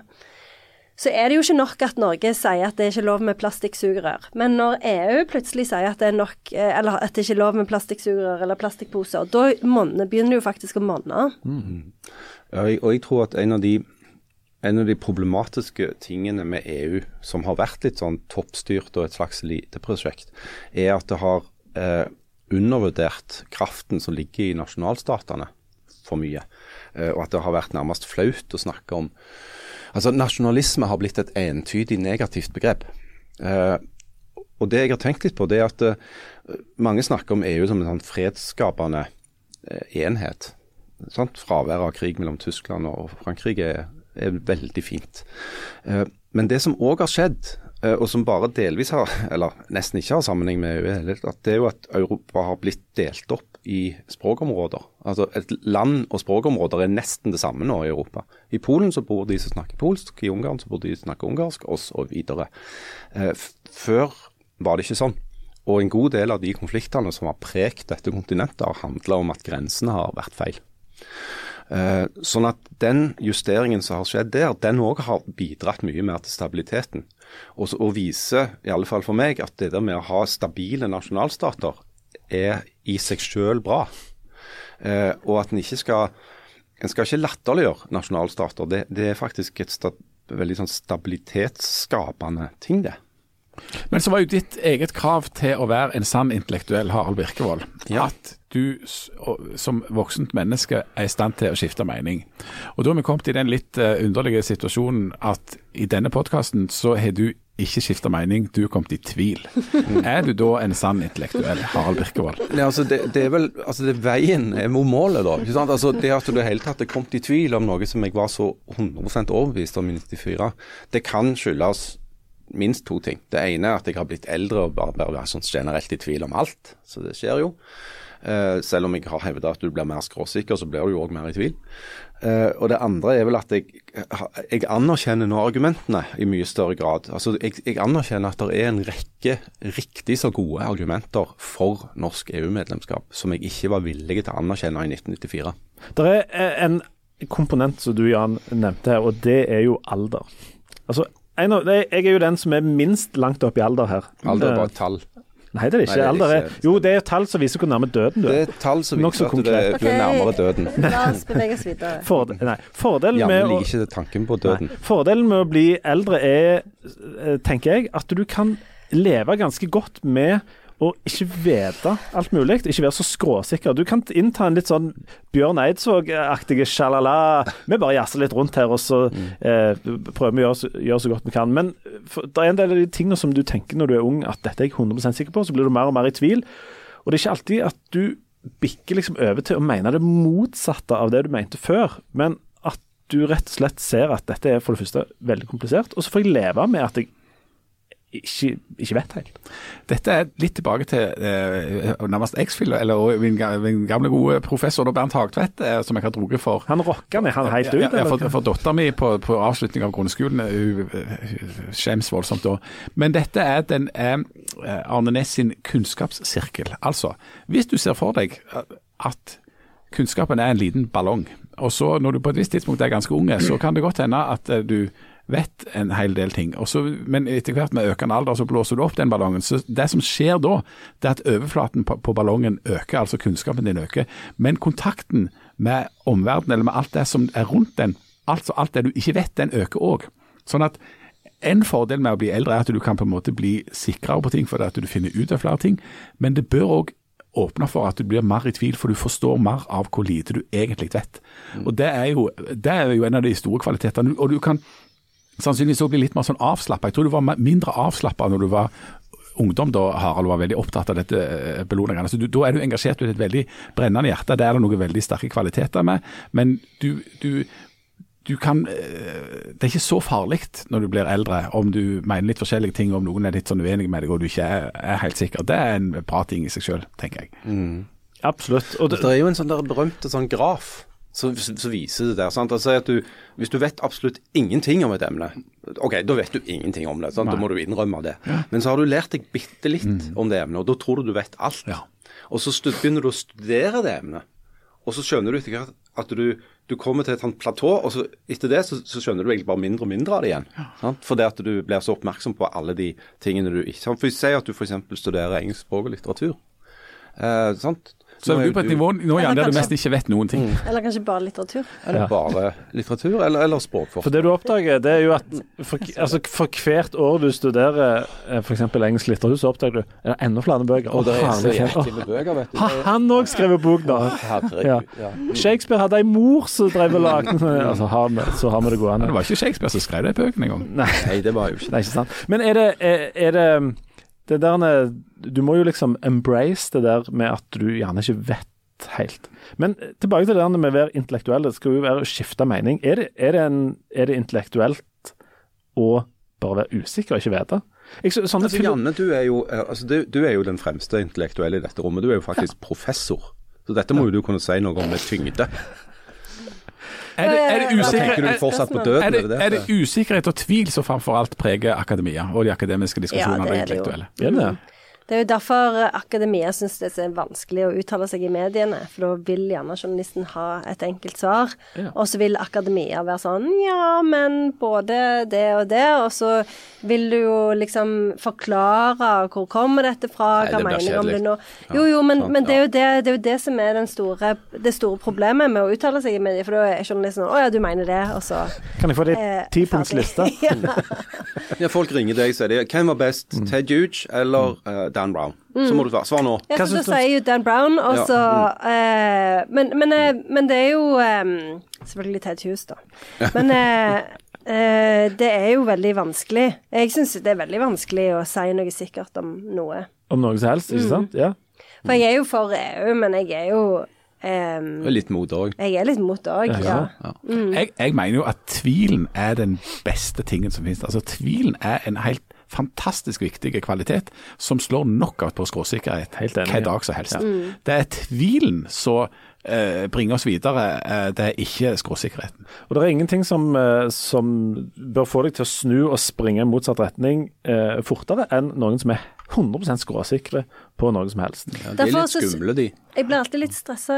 så er det jo ikke nok at Norge sier at det er ikke lov med plastikksugerør. Men når EU plutselig sier at det er nok, eh, eller at det ikke er lov med plastikksugerør eller plastikkposer, da begynner det jo faktisk å monne. Mm. Ja, og jeg tror at en av, de, en av de problematiske tingene med EU, som har vært litt sånn toppstyrt og et slags lite prosjekt, er at det har eh, undervurdert kraften som ligger i nasjonalstatene for mye. Eh, og at det har vært nærmest flaut å snakke om Altså, Nasjonalisme har blitt et entydig negativt begrep. Eh, og Det jeg har tenkt litt på, det er at eh, mange snakker om EU som en sånn fredsskapende eh, enhet. Sant? Fraværet av krig mellom Tyskland og Frankrike er, er veldig fint. Eh, men det som òg har skjedd, eh, og som bare delvis har, eller nesten ikke har sammenheng med EU, det er jo at Europa har blitt delt opp i språkområder. Altså Et land og språkområder er nesten det samme nå i Europa. I Polen så bor de som snakker polsk, i Ungarn så bor de som snakker ungarsk, osv. Eh, før var det ikke sånn. Og en god del av de konfliktene som har prekt dette kontinentet, har handla om at grensene har vært feil. Uh, sånn at den justeringen som har skjedd der, den òg har bidratt mye mer til stabiliteten. Og, og viser, i alle fall for meg, at det der med å ha stabile nasjonalstater er i seg sjøl bra. Eh, og at en ikke skal En skal ikke latterliggjøre nasjonalstater. Det, det, er faktisk et sta, veldig sånn stabilitetsskapende ting, det. Men så var jo ditt eget krav til å være en sann intellektuell Harald Birkevold ja. at du som voksent menneske er i stand til å skifte mening. Og Da har vi kommet i den litt uh, underlige situasjonen at i denne podkasten så har du ikke skifta mening, du er kommet i tvil. er du da en sann intellektuell Harald Birkevold? Nei, altså det, det, er vel altså det er Veien er mot målet, da. ikke sant? Altså Det at du i det hele tatt er kommet i tvil om noe som jeg var så 100 overbevist om i 94, det kan skyldes minst to ting. Det ene er at jeg har blitt eldre og bare, bare være sånn generelt i tvil om alt. Så det skjer jo. Uh, selv om jeg har hevda at du blir mer skråsikker, så blir du jo òg mer i tvil. Uh, og det andre er vel at jeg, jeg, anerkjenner nå argumentene i mye større grad. Altså, jeg, jeg anerkjenner at det er en rekke riktig så gode argumenter for norsk EU-medlemskap som jeg ikke var villig til å anerkjenne i 1994. Det er en komponent som du Jan nevnte her, og det er jo alder. Altså, jeg er jo den som er minst langt opp i alder her. Alder er bare et tall. Nei, det er ikke. Nei, det er ikke. Jo, det er tall som viser hvor nærme døden du er. Det er tall som viser at konkret. du er nærmere døden. La oss bevege oss videre. Fordel, nei, fordelen med å. Nei, fordelen med å bli eldre er, eh, tenker jeg, at du kan leve ganske godt med og ikke vite alt mulig. Ikke være så skråsikker. Du kan innta en litt sånn Bjørn Eidsvåg-aktige sjalala. Vi bare jazzer litt rundt her, og så eh, prøver vi å gjøre, gjøre så godt vi kan. Men for, det er en del av de tingene som du tenker når du er ung at dette er jeg 100 sikker på, så blir du mer og mer i tvil. Og det er ikke alltid at du bikker liksom over til å mene det motsatte av det du mente før, men du rett og slett ser at dette er for det første veldig komplisert, og så får jeg leve med at jeg ikke, ikke vet helt. Dette er litt tilbake til eh, nærmest X-Fill, eller min, min gamle gode professor Bernt Hagtvedt, eh, som jeg har drukket for. Han rocka med han helt ut. Ja, ja, for, for dattera mi på, på avslutning av grunnskolen, eh, hun hun skjems voldsomt da. Men dette er den eh, Arne Næss sin kunnskapssirkel. Altså, hvis du ser for deg eh, at kunnskapen er en liten ballong, og så når du på et visst tidspunkt er ganske unge, så kan det godt hende at eh, du vet en hel del ting. Også, men etter hvert med økende alder så blåser du opp den ballongen. Så det som skjer da, det er at overflaten på, på ballongen øker, altså kunnskapen din øker. Men kontakten med omverdenen, eller med alt det som er rundt den, altså alt det du ikke vet, den øker òg. Sånn at en fordel med å bli eldre er at du kan på en måte bli sikrere på ting, fordi at du finner ut av flere ting. Men det bør òg åpne for at du blir mer i tvil, for du forstår mer av hvor lite du egentlig vet. Og Det er jo, det er jo en av de store kvalitetene. Og du kan sannsynligvis også bli litt mer sånn avslappa. Jeg tror du var mindre avslappa når du var ungdom da Harald var veldig opptatt av dette eh, beloningene. Så du, Da er du engasjert med et veldig brennende hjerte. Det er det noen veldig sterke kvaliteter med. Men du, du, du kan eh, Det er ikke så farlig når du blir eldre, om du mener litt forskjellige ting, om noen er litt sånn uenig med deg og du ikke er, er helt sikker. Det er en bra ting i seg sjøl, tenker jeg. Absolutt. Og det, Det er jo en sånn der berømte sånn graf som, så, viser det der. sant? Altså at du, Hvis du vet absolutt ingenting om et emne, ok, da vet du ingenting om det. sant? Da må du innrømme det. Men så har du lært deg bitte litt om det emnet, og da tror du du vet alt. Ja. Og så begynner du å studere det emnet, og så skjønner du etter hvert at du, du kommer til et sånt platå, og så etter det så, så skjønner du egentlig bare mindre og mindre av det igjen. Sant? Fordi at du blir så oppmerksom på alle de tingene du ikke sant? For Si at du f.eks. studerer engelsk språk og litteratur. Eh, sant? Så er du på et nivå nå, Jan, der du mest ikke vet noen ting. Eller kanskje bare litteratur. Eller ja. bare litteratur, eller, eller for det du oppdager, det er jo at for, altså, for hvert år du studerer f.eks. engelsk litteratur, så oppdager du er det enda flere bøker. Og det er så jæklig med bøker, vet du. Har han òg skrevet bok, da? Ja. Ja. Shakespeare hadde ei mor som drev og lagde altså, har vi, Så har vi det gående. det var ikke Shakespeare som skrev de bøkene engang. Nei, det var jo ikke det er ikke sant. Men er det, er, er det det der Du må jo liksom embrace det der med at du gjerne ikke vet helt. Men tilbake til det der med å være intellektuell. Det skal jo være å skifte mening. Er det, er det, en, er det intellektuelt å bare være usikker og ikke vite? Jeg, Altså, Janne, du er, jo, eh, altså, du, du er jo den fremste intellektuelle i dette rommet. Du er jo faktisk professor. Så dette må jo du kunne si noe om med tyngde. Er det, er det Da tenker du er, fortsatt på er, det, er det usikkerhet og tvil som framfor alt preger akademia og de akademiske diskusjonene? Ja, det er det jo. Det er jo derfor akademia syns det er vanskelig å uttale seg i mediene. For da vil gjerne journalisten ha et enkelt svar. Ja. Og så vil akademia være sånn Ja, men både det og det. Og så vil du jo liksom forklare hvor kommer dette fra, Nei, hva det mener du om det nå. Jo, jo, men, men det, er jo det, det er jo det som er den store, det store problemet med å uttale seg i medier. For da er journalisten sånn Å ja, du mener det, og så Kan jeg få det eh, tipunktsliste? ja. Ja, folk ringer deg og sier det. hvem var best, Ted Huge eller eh, Dan Brown? Så må du svare. Svar nå. Ja, så da sier jo Dan Brown, og Ja, så uh, men, men, uh, men det er jo um, Selvfølgelig Ted Hughes, da. Men uh, eh, det er jo veldig vanskelig. Jeg syns det er veldig vanskelig å si noe sikkert om noe. Om noe som helst, ikke sant? Ja. For jeg er jo for EU, men jeg er jo Um, Litt mot òg. Jeg er litt mot òg, ja. Jeg, jeg mener jo at tvilen er den beste tingen som finnes. Altså Tvilen er en helt fantastisk viktig kvalitet som slår knockout på skråsikkerhet hver dag som helst. Det er tvilen som eh, bringer oss videre, eh, det er ikke skråsikkerheten. Og det er ingenting som, eh, som bør få deg til å snu og springe i motsatt retning eh, fortere enn noen som er 100% skråsikre på noe som helst. Ja, de er litt skumle, de. Jeg blir alltid litt stressa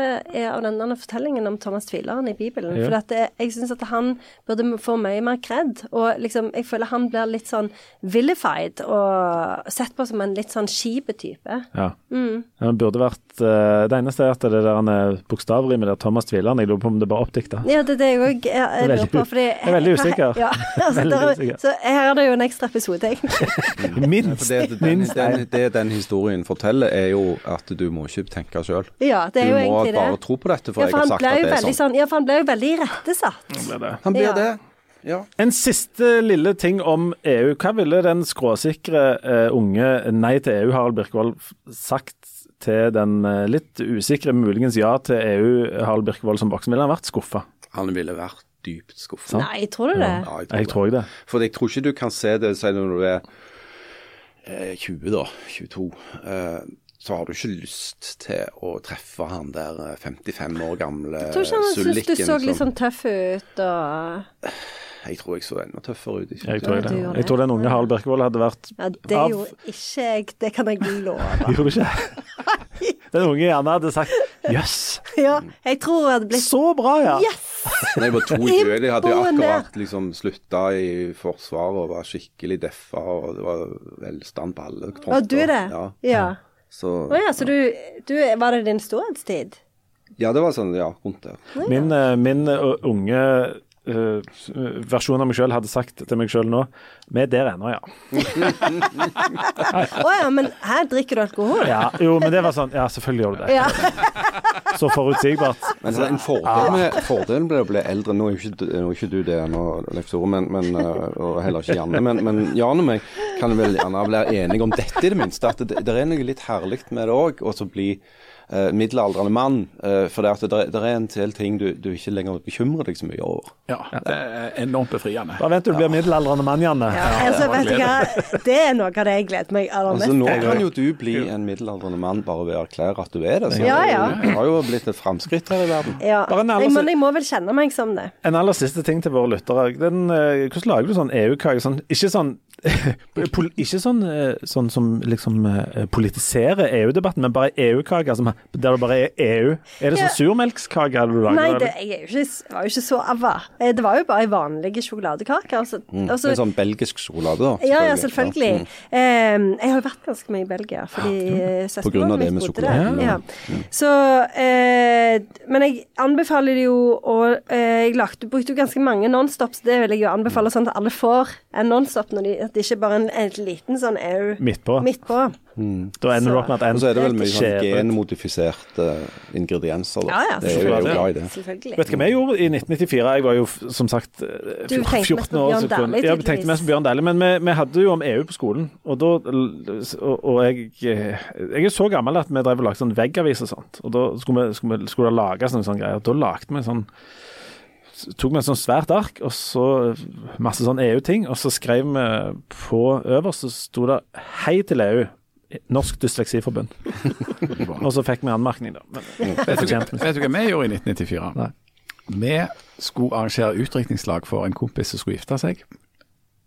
av denne fortellingen om Thomas Tvileren i Bibelen. Ja. For at det, jeg syns at han burde få mye mer kred. Og liksom, jeg føler han blir litt sånn vilified og sett på som en litt sånn kjip type. Ja. Han burde vært eh, Det eneste er at det der han er bokstavrim med det Thomas Tvilland. Jeg lurer på om det er bare oppdikta. Ja, det er det jeg òg lurer på. Fordi, Jeg er veldig usikker. Ja, altså, Veldig der- usikker. Så her er det jo en ekstra episode, egentlig. Minst. Ja, det, den, minst den, det den historien forteller, er jo at du må ikke tenke sjøl. Ja, det er Du jo må bare det. tro på dette, for Ja, jeg har sagt at det er sånn. sånn Ja, for han ble jo veldig irettesatt. Han blir det. Ja. En siste lille ting om EU. Hva ville den skråsikre uh, unge nei til EU, Harald Birkvold, sagt til den eh, litt usikre, muligens ja til EU, Harald Birkevold som voksen? Ville han vært skuffa? Han ville vært dypt skuffa. Nei, tror du det? Ja, jeg tror Jeg det. tror jeg det. For jeg tror ikke du kan se det si når du er eh, 20, da. 22. Eh, så har du ikke lyst til å treffe han der eh, 55 år gamle Jeg tror ikke han syntes du så litt sånn tøff ut og Jeg tror jeg så enda tøffere ut. Ikke? Jeg tror, det. jeg tror den unge Harald Birkevold hadde vært Ja, det Av- gjorde ikke jeg. Det kan jeg love. Gjorde du ikke? Den unge gjerne hadde sagt jøss, Ja, jeg tror jeg hadde blitt så bra, ja. Yes! Nei, jeg var 22, de hadde jo akkurat liksom slutta i Forsvaret og var skikkelig deffa, og det var velstand på alle fronter. Å, du er det? Ja. Ja. Så, oh, ja, så du, du Var det din storhetstid? ja, det var sånn, ja, rundt der. Min, eh, min eh, unge eh, versjon av meg sjøl hadde sagt til meg sjøl nå Vi er der ennå, ja. Å ja, men her drikker du alkohol? ja. Jo, men det var sånn Ja, selvfølgelig gjør du det. Ja. Så forutsigbart. Men så en fordel med, fordelen med å bli eldre Nå er jo ikke, nå er ikke du det nå, Leif Tore, men, men, eh, og heller ikke Janne. Men, men Jan og meg kan vel gjerne være enige om dette, i det minste. At det, det er noe litt herlig med det òg, å så bli eh, middelaldrende mann. eh, for det, at det, det er en del ting du, du ikke lenger bekymrer deg så mye over. Ja, det er enormt befriende. Bare vent til du blir middelaldrende mann, Janne. Ja, altså, vet du hva? Det er noe av det jeg gleder meg aller Altså, nå kan jo du bli en middelaldrende mann bare ved å erklære at du er det. Så Ja, ja. Det har jo blitt et framskritt her i verden. Ja. Bare en aller Jeg, men jeg må vel kjenne meg som det. En aller siste ting til våre lyttere. Den, eh, hvordan lager du sånn EU-kake? Sånn, ikke sånn pol, Ikke sånn, eh, sånn som liksom eh, politiserer EU-debatten, men bare EU-kake som- der det bare er EU. Er det Ja. sånn surmelkskake du lager? Nei, det, jeg er jo ikke, var jo ikke så ava. Eh, Det var jo bare ei vanlig sjokoladekake. Altså, altså, Med sånn belgisk sjokolade, da. ja, ja, selvfølgelig. Ja. Mm. Eh, jeg har jo vært ganske mye i Belgia, fordi ja. På grunn av søskenbarnet det mitt med bodde der. sjokolade. Ja. Så eh, Men jeg anbefaler det jo å eh, Jeg lagde, brukte jo ganske mange Nonstops, det vil jeg jo anbefale, sånn at alle får en Nonstop, når de, at det ikke bare er en, en liten sånn EU Midtpå. midt på. Da ender du opp med at en Og så er det vel mye sånn genmodifiserte ingredienser. Da. Ja, ja, det er jo jeg er jo glad i det. Selvfølgelig. Vet du hva vi gjorde i 1994? Jeg var jo som sagt eh, Du fjor- tenkte mest 14 på år. Bjørn så Dæhlie, Ja, vi tenkte mest på Bjørn Dæhlie. Men vi, vi hadde jo om EU på skolen, og da og, og jeg, eh, jeg er så gammel at vi drev og lagde sånn veggavis og sånt. Og da skulle, vi, skulle, vi, skulle det lages noen sånne greier. Da lagde vi sånn tok vi et sånt svært ark og så masse sånn EU-ting, og så skrev vi på øverst, så sto det 'Hei til EU'. Norsk Dysleksiforbund. og så fikk vi anmerkning, da. Men, Vet du, vet du hva vi gjorde i 1994? Nei. Vi skulle arrangere utdrikningslag for en kompis som skulle gifte seg.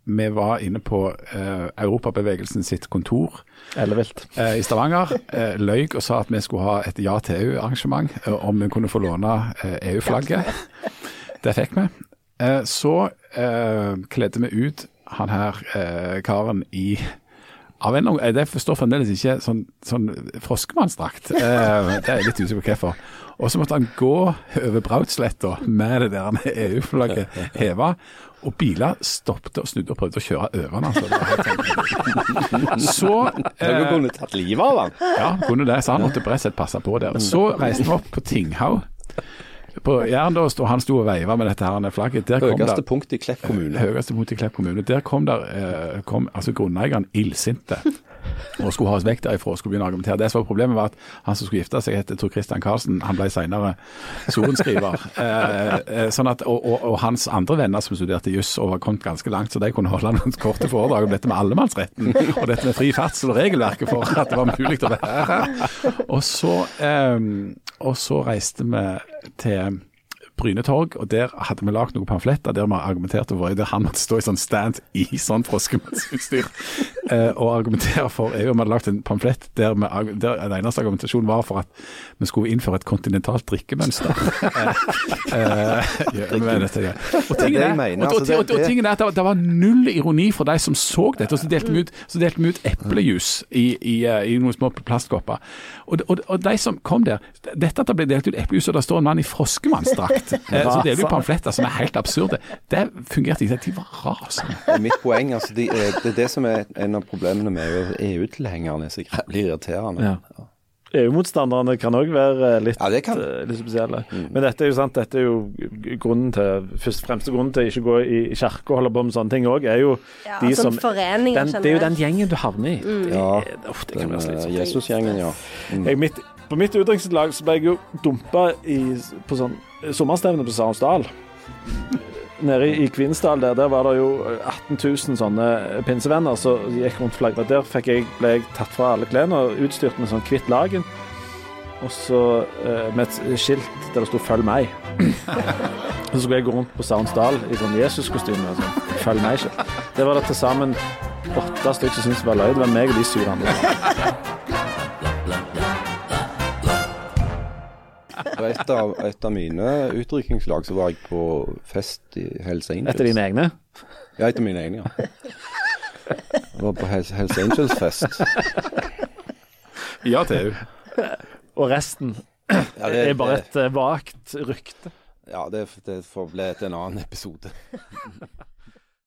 Vi var inne på uh, Europabevegelsen sitt kontor Ellevilt. Uh, i Stavanger. Uh, løy og sa at vi skulle ha et ja til EU-arrangement, uh, om vi kunne få låne eh, EU-flagget. Det fikk vi. Eh, så eh, kledde vi ut han her eh, karen i av en, eh, Det forstår fremdeles ikke sånn, sånn froskemannsdrakt. Eh, det er jeg litt usikker på hvorfor. Og så måtte han gå over Brautsletta med det der EU-flagget heva. Og biler stoppet og snudde og prøvde å kjøre over den. Altså. Så eh, Du kunne tatt livet av han. ja, kunne det, så han måtte bredt sett passe på der. Så reiste vi opp på Tinghaug på Jæren, og han sto og veiva med dette her flagget. Der kom Høyeste punkt i Klepp kommune. høyeste punkt i Klepp kommune. Der kom, der, eh, kom altså grunneieren illsinte og skulle ha oss vekk derifra og skulle begynne å argumentere. Det som var Problemet var at han som skulle gifte seg, het Tor Christian Karlsen. Han ble senere sorenskriver. Eh, eh, sånn at, og, og, og hans andre venner som studerte juss og var kommet ganske langt, så de kunne holde noen korte foredrag om dette med allemannsretten og dette med fri ferdsel og regelverket for at det var mulig å være her. Og så, eh, og så reiste vi til Brynetorg, og der hadde vi lagd noen pamfletter der vi argumenterte for der han måtte stå i sånn stand i sånn froskemannsutstyr eh, og argumentere for EU. Vi hadde lagd en pamflett der, vi, der den eneste argumentasjonen var for at vi skulle innføre et kontinentalt drikkemønster. eh, ja, dette, ja. Og tingen er, altså, er at det, var- null ironi for de som så dette. og Så delte vi ut, så ut eplejus i, i, eh, i noen små plastkopper. Og, og, og de som kom der Dette at det ble delt ut eplejus og det står en mann i froskemannsdrakt eh, Så deler ut pamfletter som er helt absurde, det fungerte ikke. De var rasende. Det mitt poeng. altså de, eh, Det er det som er en av problemene med EU-tilhengerne. så jævlig irriterende. Ja. EU-motstanderne kan òg være litt, Ja, kan. eh, litt spesielle. Men dette er jo sant, dette er jo grunnen til først fremste grunnen til å ikke gå i, kirke og holde på med sånne ting òg, er jo Ja, de som som den, Det er jo den gjengen du havner i. Ja, Det- det kan Den være eh, slitsomt. Jesusgjengen, ja. Mm. Jeg, midt, på mitt utdrikningslag så ble jeg jo dumpa i, på sånn sommerstevne på Sarensdal. Nede i, Kvinesdal der, der var det jo 18 000 sånne pinsevenner som gikk rundt flagget. Der fikk jeg, ble jeg tatt fra alle klærne og utstyrt med sånn hvitt lagen. Og så eh, med et skilt der det sto 'Følg meg'. Så skulle jeg gå rundt på Sarensdal i sånn Jesus-kostyme. Sånn, 'Følg meg'-skilt. Det var det til sammen åtte stykker som syntes var løye. Det var meg og de syv andre. På et av, et av mine utdrikningslag så var jeg på fest i Hells Angels. Etter dine egne. Ja, etter mine egne, ja. Jeg var på Hells, Hells Angels-fest. Ja EU. Og resten Ja, det- er bare et eh, vagt rykte. Ja, det, det får bli til en annen episode.